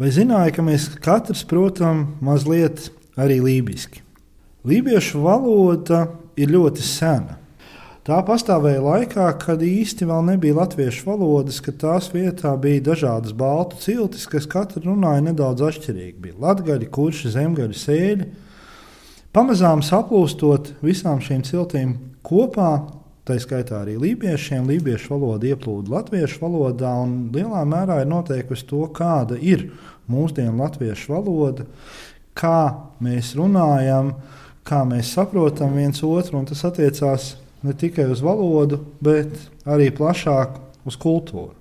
Vai zināja, ka mēs katrs protam mazliet arī lībiski? Lībiešu valoda ir ļoti sena. Tā pastāvēja laikā, kad īsti vēl nebija latviešu valodas, kad tās vietā bija dažādas baltu ciltis, kas katra runāja nedaudz atšķirīgi. Bija latgaļi, kurši, zemgaļi, sēļi. Pamazām saplūstot visām šīm ciltīm kopā, tā skaitā arī lībiešiem, lībiešu valoda ieplūda latviešu valodā, un lielā mērā ir noteikusi to, kāda ir mūsdienu latviešu valoda, kā mēs runājam, kā mēs saprotam viens otru, tas attiecās ne tikai uz valodu, bet arī plašāk uz kultūru.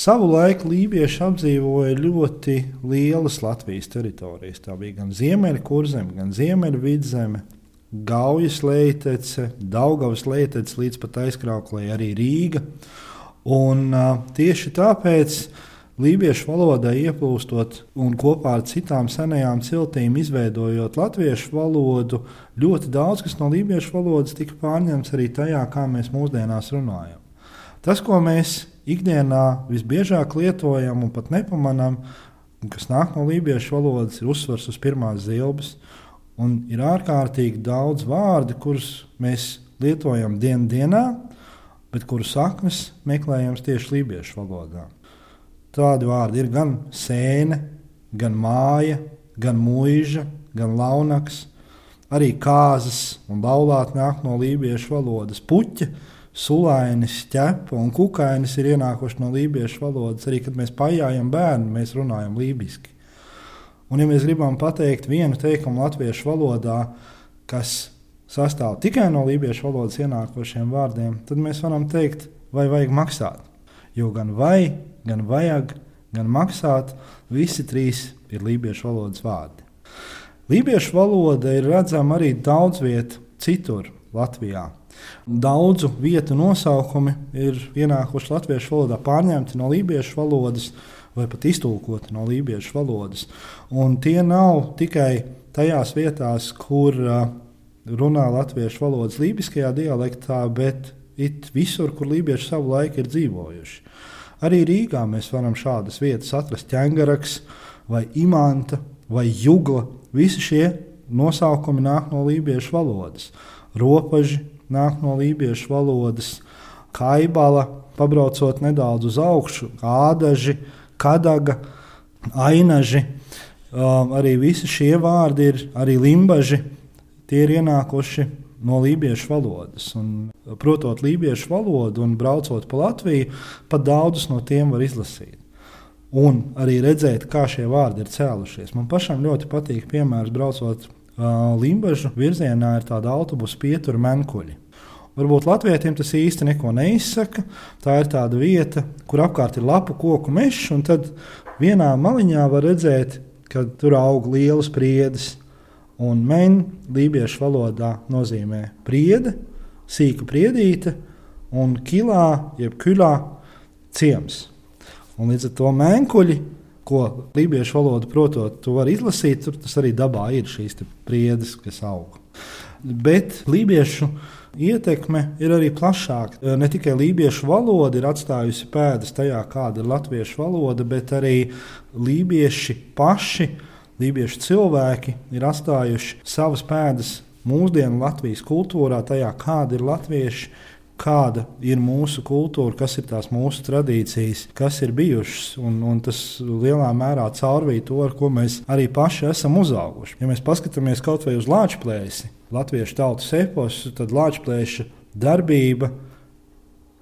Savu laiku lībieši apdzīvoja ļoti lielas Latvijas teritorijas. Tā bija gan Ziemeļkurzeme, gan Ziemeļvidzeme, Gaujas leitece, Daugavas leitece līdz pat aizkrauklē arī Rīga. Un, uh, tieši tāpēc uh, Lībiešu valodai ieplūstot un kopā ar citām senajām ciltīm izveidojot latviešu valodu, ļoti daudz kas no lībiešu valodas tika pārņemts arī tajā, kā mēs mūsdienās runājam. Tas, ko mēs ikdienā visbiežāk lietojam un pat nepamanām, kas nāk no lībiešu valodas, ir uzsvars uz pirmās zilbes. Un ir ārkārtīgi daudz vārdu, kurus mēs lietojam dienā, bet kuru saknes meklējams tieši lībiešu valodā. Tādi vārdi ir gan sēne, gan māja, gan mūža, gan launaks. Arī kāzas un laulāti nāk no lībiešu valodas. Puķa, sulainis, ķepa un kukainis ir ienākuši no lībiešu valodas. Arī kad mēs pajājam bērnu, mēs runājam lībiski. Un, ja mēs gribam pateikt vienu teikumu latviešu valodā, kas sastāv tikai no lībiešu valodas ienākošiem vārdiem, tad mēs varam teikt, vai vajag maksāt. Jo gan vai gan vajag, gan maksāt. Visi trīs ir lībiešu valodas vārdi. Lībiešu valoda ir redzama arī daudz vietā citur Latvijā. Daudzu vietu nosaukumi ir ienākuši latviešu valodā, pārņemti no lībiešu valodas vai pat iztulkoti no lībiešu valodas. Un tie nav tikai tajās vietās, kur uh, runā latviešu valodas lībiskajā dialektā, bet visur, kur lībieši savu laiku ir dzīvojuši. Arī Rīgā mēs varam šādas vietas atrast ķēngaraks vai imanta vai jugla. Visi šie nosaukumi nāk no lībiešu valodas. Ropaži nāk no lībiešu valodas, kaibala, pabraucot nedaudz uz augšu, ādaži, kadaga, ainaži. Um, arī visi šie vārdi ir arī limbaži. Tie ir ienākuši no lībiešu valodas. Un, protot lībiešu valodu un braucot pa Latviju, pat daudzus no tiem var izlasīt. Un arī redzēt, kā šie vārdi ir cēlušies. Man pašam ļoti patīk, piemēram, braucot uh, Limbaģu virzienā, ir tāda autobusu pietura menkuļi. Varbūt latviešiem tas īsti neko neizsaka. Tā ir tāda vieta, kur apkārt ir lapu koku mežs, un tad vienā maliņā var redzēt, ka tur aug lielas priedes, Un men lībiešu valodā nozīmē priede, sīka priedīte, un kilā, jeb kulā, ciems. Un līdz ar to mēnkuļi, ko lībiešu valoda protot, to var izlasīt, tur tas arī dabā ir šīs priedes, kas aug. Bet lībiešu ietekme ir arī plašāka. Ne tikai lībiešu valoda ir atstājusi pēdas tajā, kāda ir latviešu valoda, bet arī lībieši paši lībiešu cilvēki ir atstājuši savas pēdas mūsdienu Latvijas kultūrā, tajā kāda ir latvieši. Kāda ir mūsu kultūra, kas ir tās mūsu tradīcijas, kas ir bijušas, un, un tas lielā mērā caurvīja to, ar ko mēs arī paši esam uzauguši. Ja mēs paskatāmies kaut vai uz Latvijas latviešu tautas eposu, tad Latvijas darbība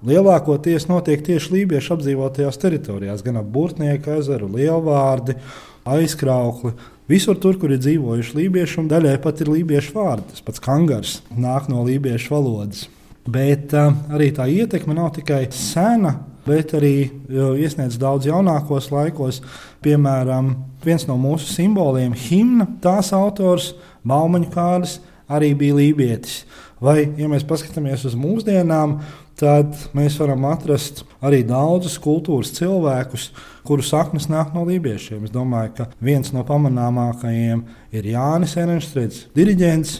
lielākoties notiek tieši lībiešu apdzīvotajās teritorijās, gan ap Burtnieku ezeru, Lielvārdi aizkraukli. Visur tur, kur ir dzīvojuši lībieši, un daļai pat ir lībiešu vārdi. Tas pats kangars nāk no lībiešu valodas. Bet uh, arī tā ietekme nav tikai sena, bet arī uh, iesniedz daudz jaunākos laikos. Piemēram, viens no mūsu simboliem, himna, tās autors Baumaņa Kārlis, arī bija lībietis. Vai, ja mēs paskatāmies uz mūsdienām, tad mēs varam atrast arī daudzus kultūras cilvēkus, kuru saknes nāk no lībiešiem. Es domāju, ka viens no pamanāmākajiem ir Jānis Erenstrēds, diriģents,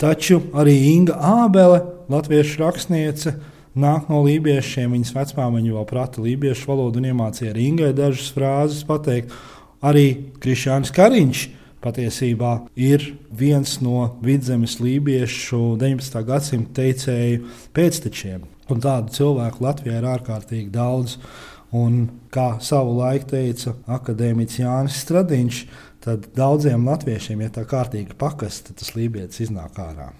taču arī Inga Ābele, latviešu rakstniece. Nāk no lībiešiem, viņas vecmāmiņa vēl prata lībiešu valodu un iemācīja arī Ingai dažas frāzes pateikt. Arī Krišjāns Kariņš patiesībā ir viens no vidzemes lībiešu 19. gadsimta teicēju pēctečiem. Un tādu cilvēku Latvijā ir ārkārtīgi daudz. Un, kā savu laiku teica akadēmiķis Jānis Stradiņš, tad daudziem latviešiem, ja tā kārtīgi pakasta, tas lībietis iznāk ārā.